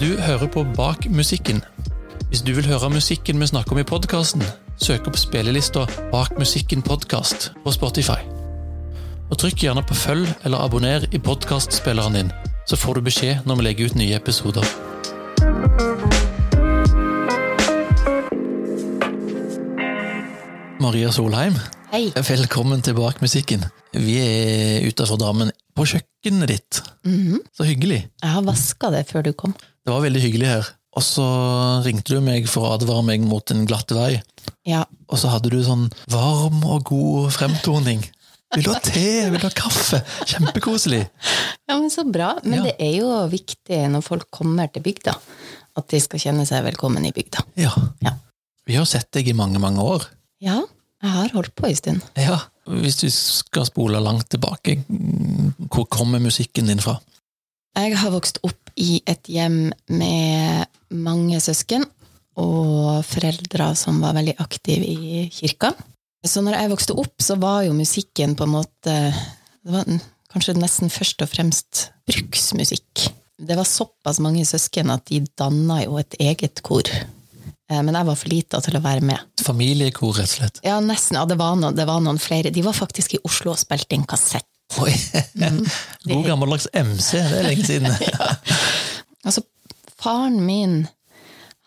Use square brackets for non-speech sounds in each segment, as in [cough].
Du hører på Bak musikken. Hvis du vil høre musikken vi snakker om i podkasten, søk opp spillelista Bak musikken podkast på Spotify. Og Trykk gjerne på følg eller abonner i podkastspilleren din, så får du beskjed når vi legger ut nye episoder. Maria Solheim, Hei. velkommen til Bak musikken. Vi er utenfor Drammen, på kjøkkenet ditt. Så hyggelig. Jeg har vaska det før du kom. Det var veldig hyggelig her. Og så ringte du meg for å advare meg mot en glatt vei. Ja. Og så hadde du sånn varm og god fremtoning. Vil du ha te? Vil du ha kaffe? Kjempekoselig. ja, men så bra. Men Ja. det er jo viktig når folk kommer til bygda, at de skal kjenne seg velkommen i bygda. Ja. Ja. Vi har sett deg i mange, mange år. Ja, jeg har holdt på en stund. Ja. Hvis du skal spole langt tilbake, hvor kommer musikken din fra? Jeg har vokst opp i et hjem med mange søsken og foreldre som var veldig aktive i kirka. Så når jeg vokste opp, så var jo musikken på en måte det var kanskje nesten først og fremst bruksmusikk. Det var såpass mange søsken at de danna jo et eget kor. Eh, Men jeg var for lita til å være med. Familiekor, rett og slett. Ja, nesten. Ja, det var, noen, det var noen flere. De var faktisk i Oslo og spilte inn kassett. Oi. [laughs] God gammeldags MC, det er lenge siden. [laughs] Altså, faren min,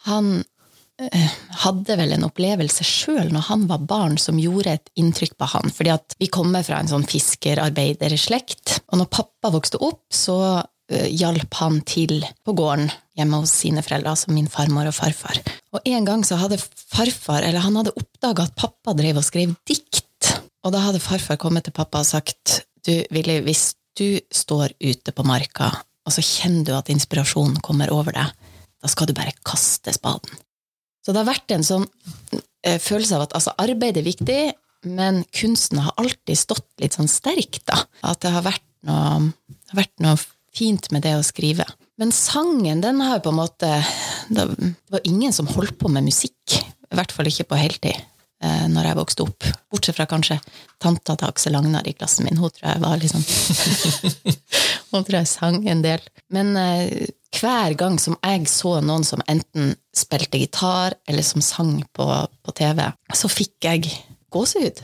han eh, hadde vel en opplevelse sjøl når han var barn som gjorde et inntrykk på han. Fordi at vi kommer fra en sånn fiskerarbeiderslekt, og når pappa vokste opp, så eh, hjalp han til på gården hjemme hos sine foreldre, altså min farmor og farfar. Og en gang så hadde farfar, eller han hadde oppdaga at pappa drev og skrev dikt. Og da hadde farfar kommet til pappa og sagt du, Willy, hvis du står ute på marka, og så kjenner du at inspirasjonen kommer over deg, da skal du bare kaste spaden. Så det har vært en sånn eh, følelse av at altså, arbeid er viktig, men kunsten har alltid stått litt sånn sterkt, da. At det har vært noe, har vært noe fint med det å skrive. Men sangen, den har jo på en måte Det var ingen som holdt på med musikk. I hvert fall ikke på heltid eh, når jeg vokste opp. Bortsett fra kanskje tanta til Aksel Agnar i klassen min. Hun tror jeg var liksom [laughs] Hun tror jeg sang en del. Men eh, hver gang som jeg så noen som enten spilte gitar eller som sang på, på TV, så fikk jeg gåsehud.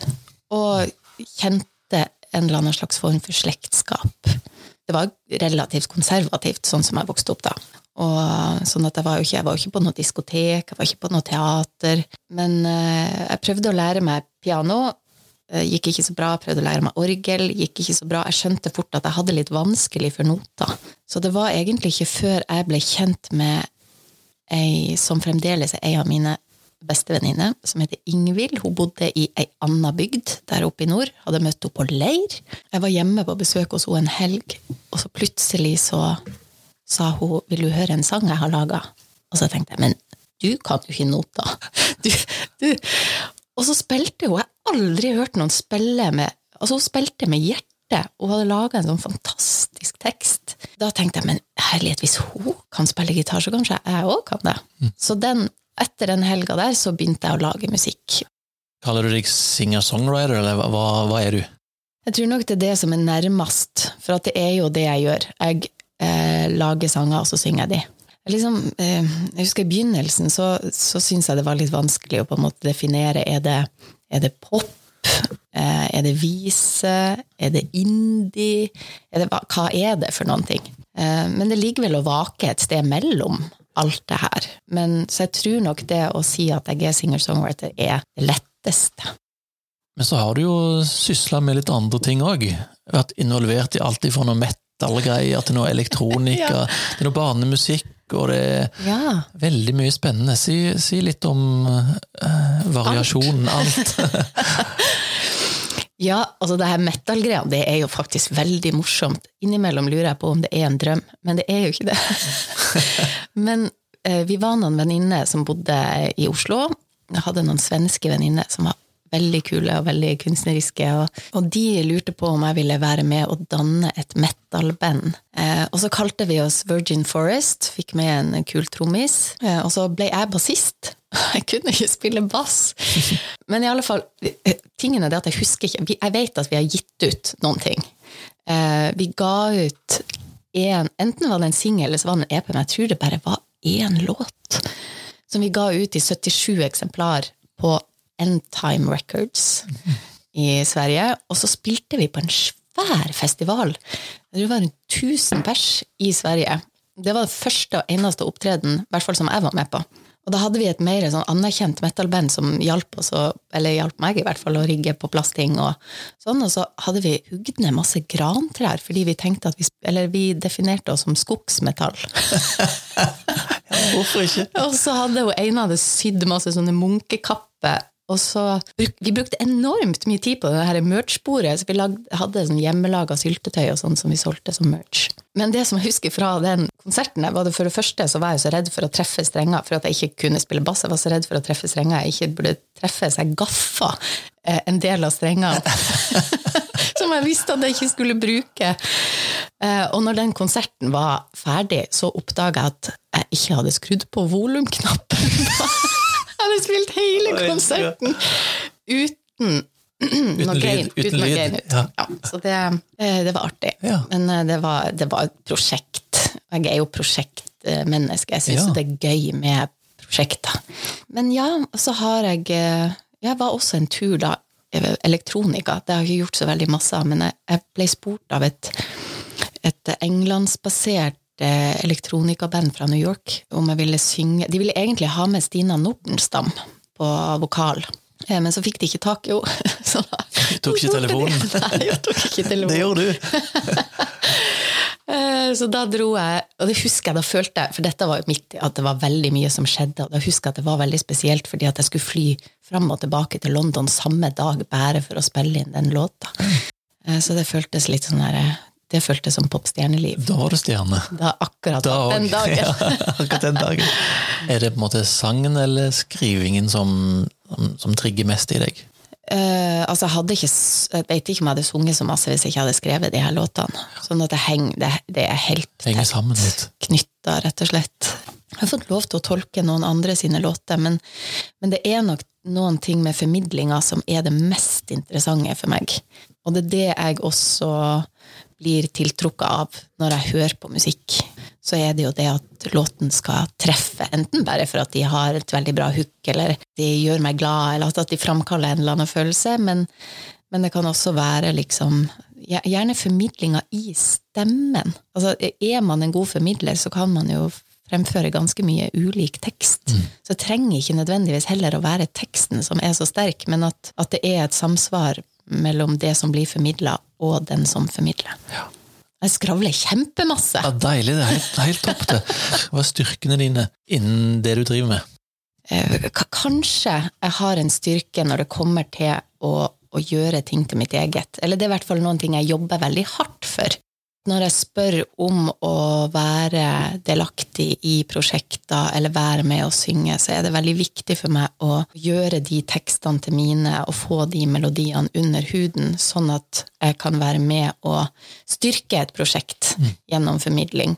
Og kjente en eller annen slags form for slektskap. Det var relativt konservativt, sånn som jeg vokste opp da. Og sånn at jeg var ikke, jeg var jo ikke på noe diskotek, jeg var ikke på noe teater. Men eh, jeg prøvde å lære meg piano. eh, Gikk ikke så bra. Prøvde å lære meg orgel. Gikk ikke så bra. Jeg skjønte fort at jeg hadde litt vanskelig for noter. Så det var egentlig ikke før jeg ble kjent med ei som fremdeles er ei av mine bestevenninne, som heter Ingvild. Hun bodde i ei anna bygd der oppe i nord. Hadde møtt henne på leir. Jeg var hjemme på besøk hos henne en helg, og så plutselig så sa hun 'Vil du høre en sang jeg har laga?' Og så tenkte jeg 'Men du kan jo ikke noter'. [laughs] Du, du. Og så spilte hun. Jeg har aldri hørt noen spille med Altså, hun spilte med hjertet. Hun hadde laga en sånn fantastisk tekst. Da tenkte jeg 'Men herlighet, hvis hun kan spille gitar, så kanskje jeg òg kan det'. Så den, etter den helga der, så begynte jeg å lage musikk. Kaller du deg singer-songwriter, eller hva, hva- er du? Jeg tror nok det er det som er nærmest, for det er jo det jeg gjør. Jeg eh, lager sanger, og så synger jeg de. Liksom, eh, jeg husker I begynnelsen så, så syntes jeg det var litt vanskelig å på en måte definere. Er det, er det pop? Eh, er det vise? Er det indie? Er det, hva, er det for noen ting? Eh, men det ligger vel å vake et sted mellom alt det her. Men, så jeg tror nok det å si at jeg er singer-songwriter, er det letteste. Men så har du jo sysla med litt andre ting òg. Vært involvert i alt ifra noe metal-greier til noe elektronika, til noe barnemusikk, og det er Ja. veldig mye spennende. Si, si litt om uh, variasjonen, alt. [laughs] Ja, altså det her metal-greia, det er jo faktisk veldig morsomt. Innimellom lurer jeg på om det er en drøm, men det er jo ikke det. [laughs] men uh, vi var noen venninner som bodde i Oslo. Jeg hadde noen svenske venninner som var veldig kule og veldig kunstneriske, og, og de lurte på om jeg ville være med og danne et metal-band. Eh, og så kalte vi oss Virgin Forest, fikk med en kul trommis, eh, og så ble jeg bassist. [laughs] Jeg kunne ikke spille bass. [laughs] Men i alle fall, tingen er det at jeg husker ikke Jeg vet at vi har gitt ut noen ting. Eh, vi ga ut en, enten var det en singel eller så var det en EP, men jeg tror det bare var én låt. Som vi ga ut i 77 eksemplar på Endtime Records i Sverige. Og så spilte vi på en svær festival. Det var rundt 1000 pers i Sverige. Det var den første og eneste opptreden, i hvert fall som jeg var med på. Og da hadde vi et mer sånn anerkjent metal-band som hjalp oss, eller hjalp meg i hvert fall, å rigge på plass ting og sånn. Og så hadde vi hugd ned masse grantrær, fordi vi tenkte at vi Eller vi definerte oss som skogsmetall. [laughs] Hvorfor ikke? og så hadde hun ene hadde sydd masse sånne munkekapper. Og så, Vi brukte enormt mye tid på det her merch-bordet. så Vi lagde, hadde sånn hjemmelaga syltetøy og sånn som vi solgte som merch. Men det som jeg husker fra den konserten, var det for det første så var jeg så redd for å treffe strenger. For at jeg ikke kunne spille bass. Jeg var så redd for å treffe strenger jeg ikke burde treffe, så jeg gaffa eh, en del av strengene. [laughs] som jeg visste at jeg ikke skulle bruke. Eh, og når den konserten var ferdig, så oppdaga jeg at jeg ikke hadde skrudd på volumknappen. Hadde spilt hele konserten uten noe lyd, uten Uten lyd, ja. Ja, så det, eh, det var artig. Ja. Men eh, det var, det var et prosjekt. Jeg er jo prosjektmenneske. Jeg syns Ja. det er gøy med prosjekter. Men ja, så har jeg eh, Jeg var også en tur da elektronika. Det har jeg ikke gjort så veldig masse av, men jeg, jeg ble spurt av et, et englandsbasert eh, elektronikaband fra New York om jeg ville synge De ville egentlig ha med Stina Nordenstam på vokal. Eh, Men så fikk de ikke tak i henne. [laughs] [laughs] Tok ikke telefonen? [laughs] Nei, jeg tok ikke telefonen. Det gjorde du. Eh, Så da dro jeg, og det husker jeg da følte jeg, for dette var jo midt i at det var veldig mye som skjedde, og da husker jeg at det var veldig spesielt fordi at jeg skulle fly fram og tilbake til London samme dag bare for å spille inn den låta. Eh, Så det føltes litt sånn der, det føltes som popstjerneliv. Da var du stjerne. Da akkurat Da den dagen. [laughs] Ja, akkurat den dagen. [laughs] Er det på en måte sangen eller skrivingen som, som, trigger mest i deg? Uh, altså hadde ikke, jeg vet ikke om jeg hadde sunget så masse hvis jeg ikke hadde skrevet de her låtene. Sånn at det, heng, det, det er helt tett knytta, rett og slett. Jeg har fått lov til å tolke noen andre sine låter, men, men det er nok noen ting med formidlinga som er det mest interessante for meg. Og det er det jeg også blir tiltrukket av når jeg hører på musikk. Så er det jo det at låten skal treffe, enten bare for at de har et veldig bra hook, eller de gjør meg glad, eller at de framkaller en eller annen følelse, men, men det kan også være liksom Gjerne formidlinga i stemmen. Altså, er man en god formidler, så kan man jo fremføre ganske mye ulik tekst. Så det trenger ikke nødvendigvis heller å være teksten som er så sterk, men at, at det er et samsvar mellom det som blir formidla, og den som formidler. Jeg skravler kjempemasse. Ja, deilig. Det er helt, helt topp, det. Hva er styrkene dine innen det du driver med? Eh, Kanskje jeg har en styrke når det kommer til å, å gjøre ting til mitt eget. Eller det er i hvert fall noen ting jeg jobber veldig hardt for. Når jeg spør om å være delaktig i prosjekter eller være med å synge, så er det veldig viktig for meg å gjøre de tekstene til mine og få de melodiene under huden, sånn at jeg kan være med og styrke et prosjekt gjennom formidling.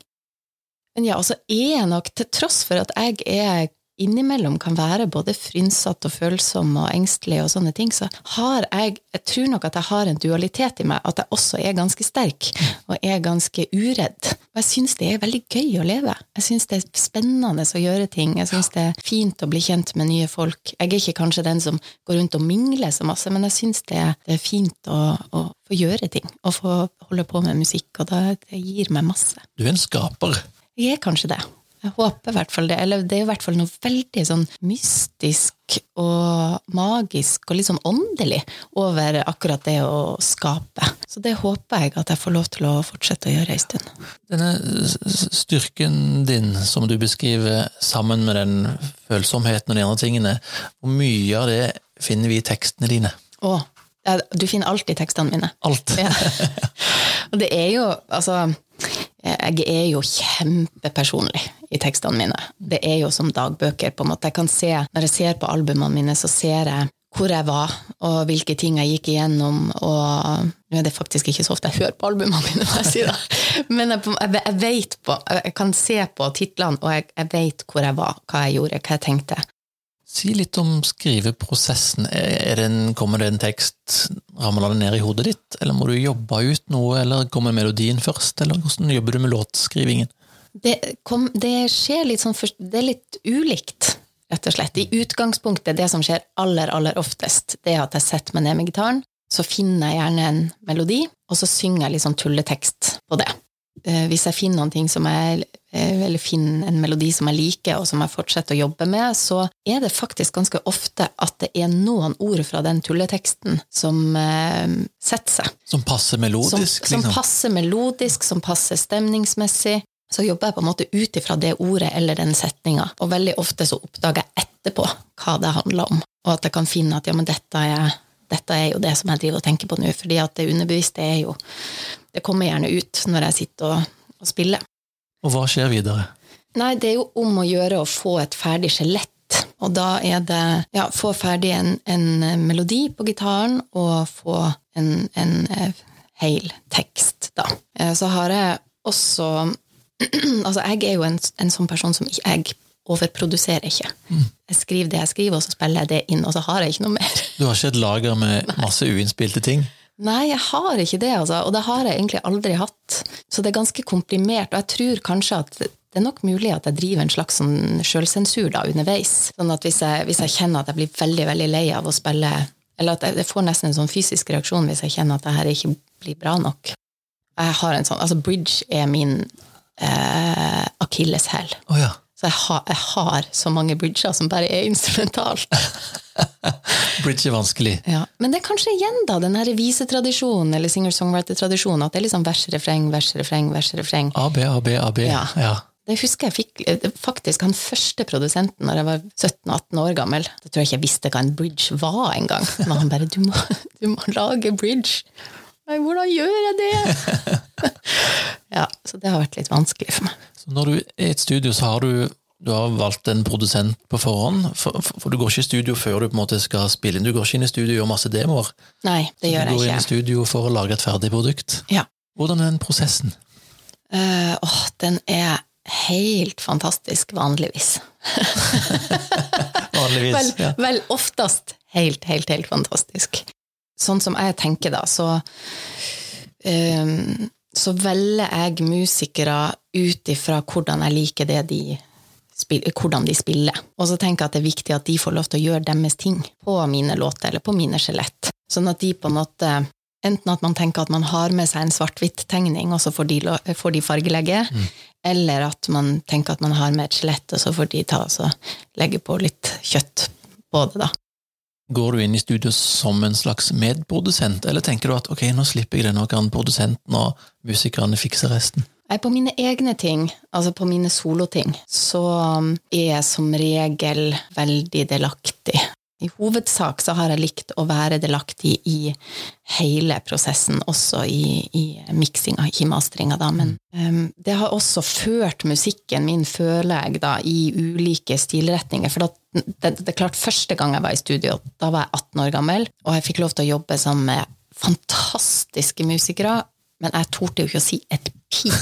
Men ja, altså er jeg nok, til tross for at jeg er innimellom kan være både frynsatt og følsom og engstelig og sånne ting, så har jeg Jeg tror nok at jeg har en dualitet i meg, at jeg også er ganske sterk og er ganske uredd. Og jeg syns det er veldig gøy å leve. Jeg syns det er spennende å gjøre ting. Jeg syns det er fint å bli kjent med nye folk. Jeg er ikke kanskje den som går rundt og mingler så masse, men jeg syns det, det er fint å, å få gjøre ting. Og få holde på med musikk, og det, det gir meg masse. Du er en skaper. Jeg er kanskje det. Jeg håper i hvert fall det. Eller det er i hvert fall noe veldig sånn mystisk og magisk og litt sånn åndelig over akkurat det å skape. Så det håper jeg at jeg får lov til å fortsette å gjøre ei stund. Denne styrken din, som du beskriver, sammen med den følsomheten og de andre tingene, hvor mye av det finner vi i tekstene dine? Å, du finner alltid tekstene mine. Alt. Ja. [laughs] Og det er jo, altså Jeg er jo kjempepersonlig i tekstene mine. Det er jo som dagbøker, på en måte. Jeg kan se, Når jeg ser på albumene mine, så ser jeg hvor jeg var, og hvilke ting jeg gikk igjennom. Og nå er det faktisk ikke så ofte jeg hører på albumene mine, må jeg si det. [laughs] Men jeg, jeg vet på, jeg kan se på titlene, og jeg, jeg vet hvor jeg var, hva jeg gjorde, hva jeg tenkte. Si litt om skriveprosessen. Det en, kommer det en tekst, ramler det ned i hodet ditt, eller må du jobbe ut noe, eller kommer melodien først, eller hvordan jobber du med låtskrivingen? Det, kom, det skjer litt sånn Det er litt ulikt, rett og slett. I utgangspunktet, det som skjer aller, aller oftest, det er at jeg setter meg ned med gitaren, så finner jeg gjerne en melodi, og så synger jeg litt sånn tulletekst på det. Eh, hvis jeg finner noen ting som jeg eller finne en melodi som jeg liker, og som jeg fortsetter å jobbe med, så er det faktisk ganske ofte at det er noen ord fra den tulleteksten som eh, setter seg. Som passer melodisk? Som, som liksom. passer melodisk, som passer stemningsmessig. Så jobber jeg på en måte ut ifra det ordet eller den setninga, og veldig ofte så oppdager jeg etterpå hva det handler om, og at jeg kan finne at ja, men dette er dette er jo det som jeg driver og tenker på nå, fordi at det underbevisste er jo Det kommer gjerne ut når jeg sitter og, og spiller. Og hva skjer videre? Nei, det er jo om å gjøre å få et ferdig skjelett. Og da er det ja, få ferdig en, en melodi på gitaren og få en, en eh, hel tekst, da. Eh, så har jeg også [clears throat] Altså, jeg er jo en, en sånn person som jeg overproduserer ikke. Mm. Jeg skriver det jeg skriver, og så spiller jeg det inn, og så har jeg ikke noe mer. Du har ikke et lager med [laughs] masse uinnspilte ting? Nei, jeg har ikke det, altså. Og det har jeg egentlig aldri hatt. Så det er ganske komprimert, og jeg tror kanskje at det er nok mulig at jeg driver en slags sånn sjølsensur da, underveis. Sånn at hvis jeg, hvis jeg, kjenner at jeg blir veldig veldig lei av å spille Eller at jeg får nesten en sånn fysisk reaksjon hvis jeg kjenner at det her ikke blir bra nok. Jeg har en sånn, altså Bridge er min eh, akilleshæl. Oh, ja. Så jeg har, jeg har, så mange bridger som bare er instrumentalt. [laughs] [laughs] Bridge ikke vanskelig. Ja. Men det er kanskje igjen da, den her visetradisjonen, eller singer-songwriter-tradisjonen, at det er liksom vers, refreng, vers, refreng, vers, refreng. A, B, A, B, A, B. Ja. ja. Det husker jeg fikk eh, faktisk han første produsenten når jeg var 17-18 år gammel. Da tror jeg ikke jeg visste hva en bridge var engang. Men han bare du må, [laughs] du må lage bridge'. Nei, hvordan gjør jeg det?! [laughs] ja, så det har vært litt vanskelig for meg. Så når du er i et studio, så har du, du har valgt en produsent på forhånd? For, for, for, du går ikke i studio før du på en måte skal spille inn? Du går ikke inn i studio og gjør masse demoer? Nei, det gjør jeg ikke. Du går inn i studio for å lage et ferdig produkt? Ja. Hvordan er den prosessen? Uh, åh, den er helt fantastisk, vanligvis. [laughs] vanligvis, vel, ja. Vel, oftest helt, helt, helt fantastisk sånn som jeg tenker, da, så um, så velger jeg musikere ut ifra hvordan jeg liker det de spiller, hvordan de spiller. Og så tenker jeg at det er viktig at de får lov til å gjøre deres ting på mine låter eller på mine skjelett. Sånn at de på en måte Enten at man tenker at man har med seg en svart-hvitt-tegning, og så får de, får de fargelegge, mm. eller at man tenker at man har med et skjelett, og så får de ta og legge på litt kjøtt på det, da. Går du inn i studio som en slags medprodusent, eller tenker du at ok, nå slipper jeg det, nå kan produsenten og musikerne fikse resten? På mine egne ting, altså på mine soloting, så um, er jeg som regel veldig delaktig. I hovedsak så har jeg likt å være delaktig i hele prosessen, også i, i miksinga, ikke mastringa, da. Men um, det har også ført musikken min, føler jeg, da, i ulike stilretninger. For det, det, det, er klart, første gang jeg var i studio, da var jeg 18 år gammel, og jeg fikk lov til å jobbe sammen med fantastiske musikere, men jeg torde jo ikke å si et pip.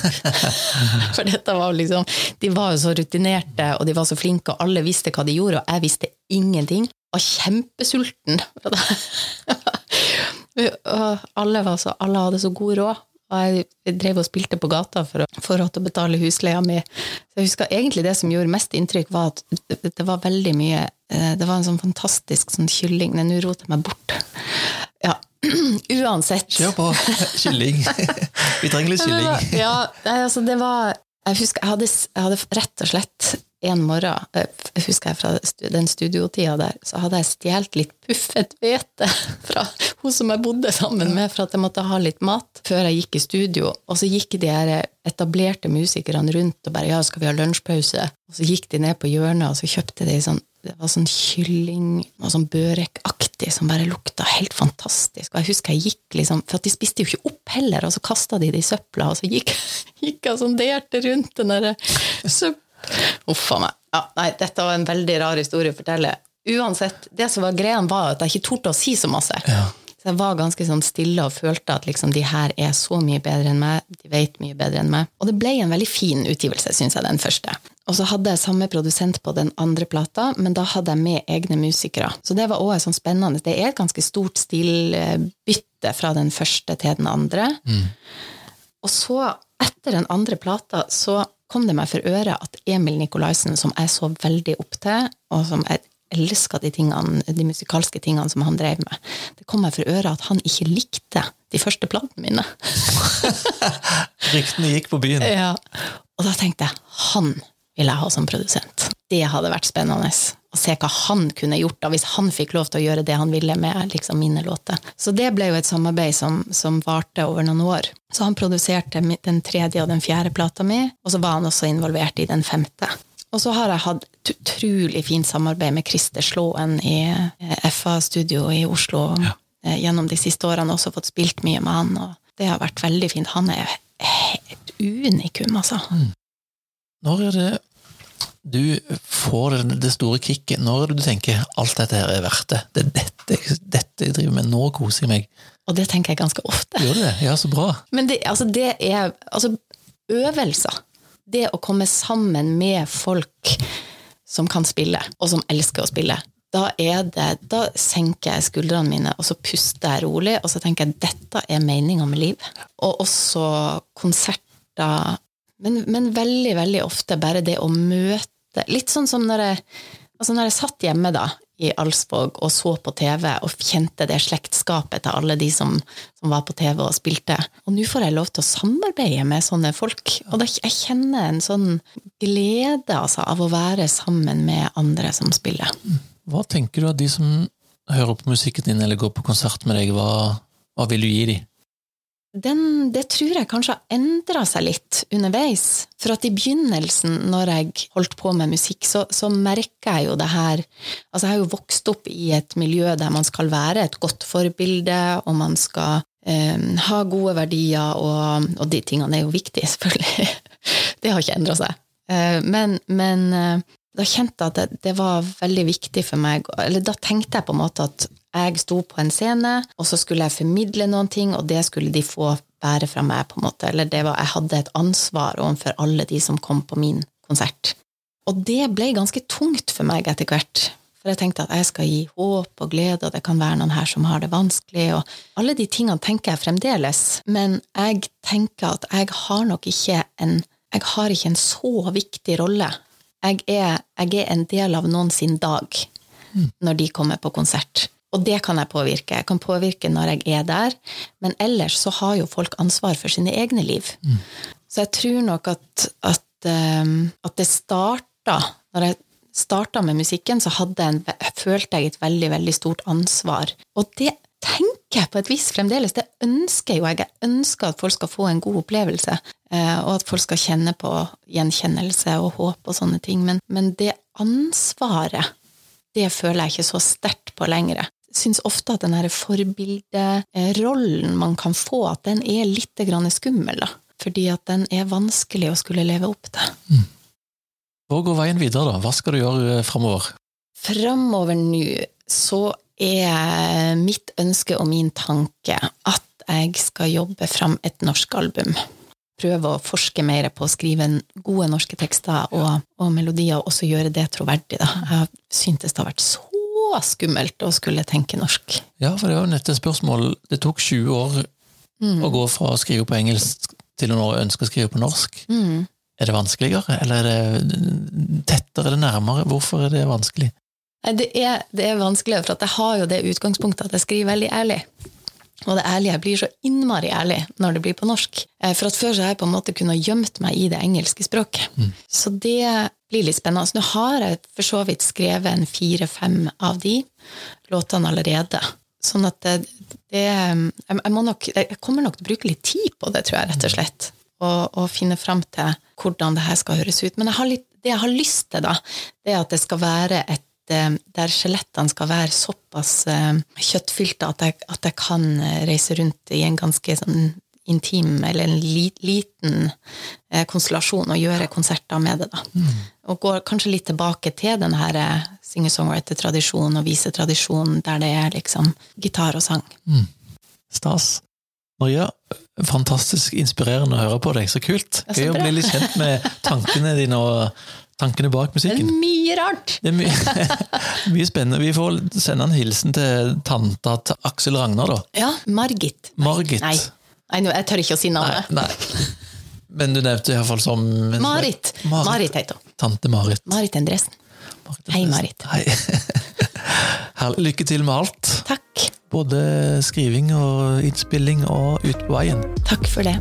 [laughs] For dette var liksom De var jo så rutinerte, og de var så flinke, og alle visste hva de gjorde, og jeg visste ingenting var kjempesulten. [laughs] alle, var så, alle hadde så god råd. Og jeg drev og spilte på gata for å få råd til å betale husleia mi. Så jeg husker egentlig det som gjorde mest inntrykk, var at det var veldig mye eh, Det var en sånn fantastisk sånn kylling Nå roter jeg meg bort. [clears throat] Uansett. Kjør på. Kylling. [laughs] Vi trenger litt kylling. Ja, altså det var Jeg husker jeg hadde, jeg hadde rett og slett en morgen, eh, jeg husker jeg fra den studiotida der, så hadde jeg stjålet litt puffet hvete [laughs] fra hun som jeg bodde sammen med, for at jeg måtte ha litt mat før jeg gikk i studio. Og så gikk de her etablerte musikerne rundt og bare 'ja, skal vi ha lunsjpause?' Og så gikk de ned på hjørnet, og så kjøpte de sånn det var sånn kylling og sånn børekaktig som bare lukta helt fantastisk. Og jeg husker jeg gikk liksom, For de spiste jo ikke opp heller, og så kasta de det i søpla, og så gikk, [laughs] gikk jeg sonderte rundt den derre søpla Uff a meg. Ja, nei, dette var en veldig rar historie å fortelle. Uansett, det som var greia, var at jeg ikke torde å si så masse. Ja. Så jeg var ganske sånn stille og følte at liksom, de her er så mye bedre enn meg. De vet mye bedre enn meg. Og det ble en veldig fin utgivelse, syns jeg, den første. Og så hadde jeg samme produsent på den andre plata, men da hadde jeg med egne musikere. Så det var òg sånn spennende. Det er et ganske stort stilbytte fra den første til den andre. Mm. Og så, etter den andre plata, så kom det meg for øre at Emil Nikolaisen, som jeg så veldig opp til, og som jeg elska de, tingene, de musikalske tingene som han drev med, det kom meg for øre at han ikke likte de første platene mine. [laughs] Ryktene gikk på byen. Ja. Og da tenkte jeg han vil jeg ha som produsent. Det hadde vært spennende å se hva han kunne gjort da, hvis han fikk lov til å gjøre det han ville med liksom, mine låter. Så det ble jo et samarbeid som, som varte over noen år. Så han produserte den tredje og den fjerde plata mi, og så var han også involvert i den femte. Og så har jeg hatt et utrolig fint samarbeid med Christer Slåen i eh, FA-studio i Oslo ja. Eh, gjennom de siste årene. Også fått spilt mye med han, og det har vært veldig fint. Han er et unikum, altså. Mm. Når er det du får det store kicket? Når du tenker alt dette her er verdt det? Det er dette, dette jeg driver med, nå koser jeg meg. Og det tenker jeg ganske ofte. Gjør du det? Ja, så bra. Men det, altså, det er altså øvelser. Det å komme sammen med folk som kan spille, og som elsker å spille. Da, er det, da senker jeg skuldrene mine, og så puster jeg rolig, og så tenker jeg dette er meninga med liv. Og også konserter men, men, veldig, veldig ofte bare det å møte Litt sånn som når jeg, altså når jeg satt hjemme da, i Alsvåg og så på TV og kjente det slektskapet til alle de som, som var på TV og spilte. Og nå får jeg lov til å samarbeide med sånne folk. Og da, jeg kjenner en sånn glede altså, av å være sammen med andre som spiller. Hva tenker du av de som hører på musikken din eller går på konsert med deg? Hva, hva vil du gi dem? Den, det tror jeg kanskje har endra seg litt underveis. For at i begynnelsen, når jeg holdt på med musikk, så, så merka jeg jo det her Altså, jeg har jo vokst opp i et miljø der man skal være et godt forbilde, og man skal eh, ha gode verdier, og, og, de tingene er jo viktige, [laughs] selvfølgelig. det har ikke endra seg. Eh, men, men eh, da kjente jeg at det, det, var veldig viktig for meg Eller da tenkte jeg på en måte at jeg sto på en scene, og så skulle jeg formidle noen ting, og det skulle de få bære fra meg, på en måte. Eller det var, jeg hadde et ansvar overfor alle de som kom på min konsert. Og det ble ganske tungt for meg etter hvert. For jeg tenkte at jeg skal gi håp og glede, og det kan være noen her som har det vanskelig. og Alle de tingene tenker jeg fremdeles, men jeg tenker at jeg har nok ikke en jeg har ikke en så viktig rolle. Jeg er, jeg er en del av noen sin dag mm. når de kommer på konsert. Og det kan jeg påvirke. Jeg kan påvirke når jeg er der, men ellers så har jo folk ansvar for sine egne liv. Mm. Så jeg tror nok at, at, um, at det starta Når jeg starta med musikken, så en, følte jeg et veldig, veldig stort ansvar. Og det tenker jeg på et vis fremdeles. Det ønsker jo jeg. Jeg ønsker at folk skal få en god opplevelse, eh, og at folk skal kjenne på gjenkjennelse og håp og sånne ting. Men, men det ansvaret, det føler jeg ikke så sterkt på lenger syns ofte at den forbilderollen man kan få, at den er litt skummel. Da. Fordi at den er vanskelig å skulle leve opp til. Mm. Hvor går veien videre, da? Hva skal du gjøre eh, framover? Framover nå så er mitt ønske og min tanke at jeg skal jobbe fram et norsk album. Prøve å forske mer på å skrive gode norske tekster og, og melodier, og også gjøre det troverdig. Da. Jeg syntes det har vært så skummelt å skulle tenke norsk. Ja, for det var jo nettopp et spørsmål. Det tok 20 år mm. å gå fra å skrive på engelsk til å nå ønske å skrive på norsk. Mm. Er det vanskeligere, eller er det tettere eller nærmere? Hvorfor er det vanskelig? Det er, det er vanskeligere, for jeg har jo det utgangspunktet at jeg skriver veldig ærlig. Og det ærlige blir så innmari ærlig når det blir på norsk. Eh, for at før så har jeg på en måte kunnet gjemt meg i det engelske språket. Mm. Så det blir litt spennende. Så nå har jeg for så vidt skrevet en fire-fem av de låtene allerede. Sånn at det, det jeg, nok, jeg, kommer nok til å bruke litt tid på det, tror jeg, rett og slett. Og, og finne fram til hvordan det her skal høres ut. Men jeg litt, det jeg har lyst til, da, det er at det skal være et Eh, der skjelettene skal være såpass eh, kjøttfylte at jeg, at jeg kan eh, reise rundt i en ganske sånn intim, eller en liten konstellasjon, og gjøre konserter med det. da. Mm. Og går kanskje litt tilbake til den her singer-songwriter-tradisjonen og visetradisjonen, der det er liksom gitar og sang. Mm. Stas. Maria, fantastisk inspirerende å høre på deg. Så kult. Gøy å bli litt kjent med [laughs] tankene dine og tankene bak musikken. Det er mye rart! Det er mye, [laughs] mye spennende. Vi får sende en hilsen til tanta til Aksel Ragnar, da. Ja, Margit. Margit. Nei, Nei jeg tør ikke å si navnet. nei. Men du nevnte iallfall som Marit. Marit heter hun. Tante Marit. Marit Endresen. Marit Hei, Marit. Hei. [laughs] Lykke til med alt. Takk. Både skriving og innspilling og ut på veien. Takk for det.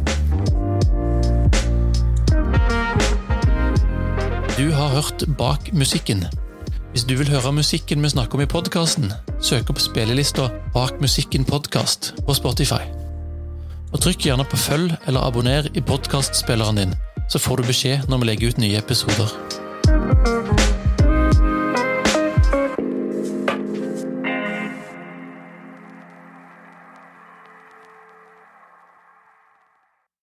Du har hørt Bak musikken. Hvis du vil høre musikken vi snakker om i podkasten, søk opp spillelista Bak musikken podkast på Spotify. Og Trykk gjerne på følg eller abonner i podkastspilleren din, så får du beskjed når vi legger ut nye episoder.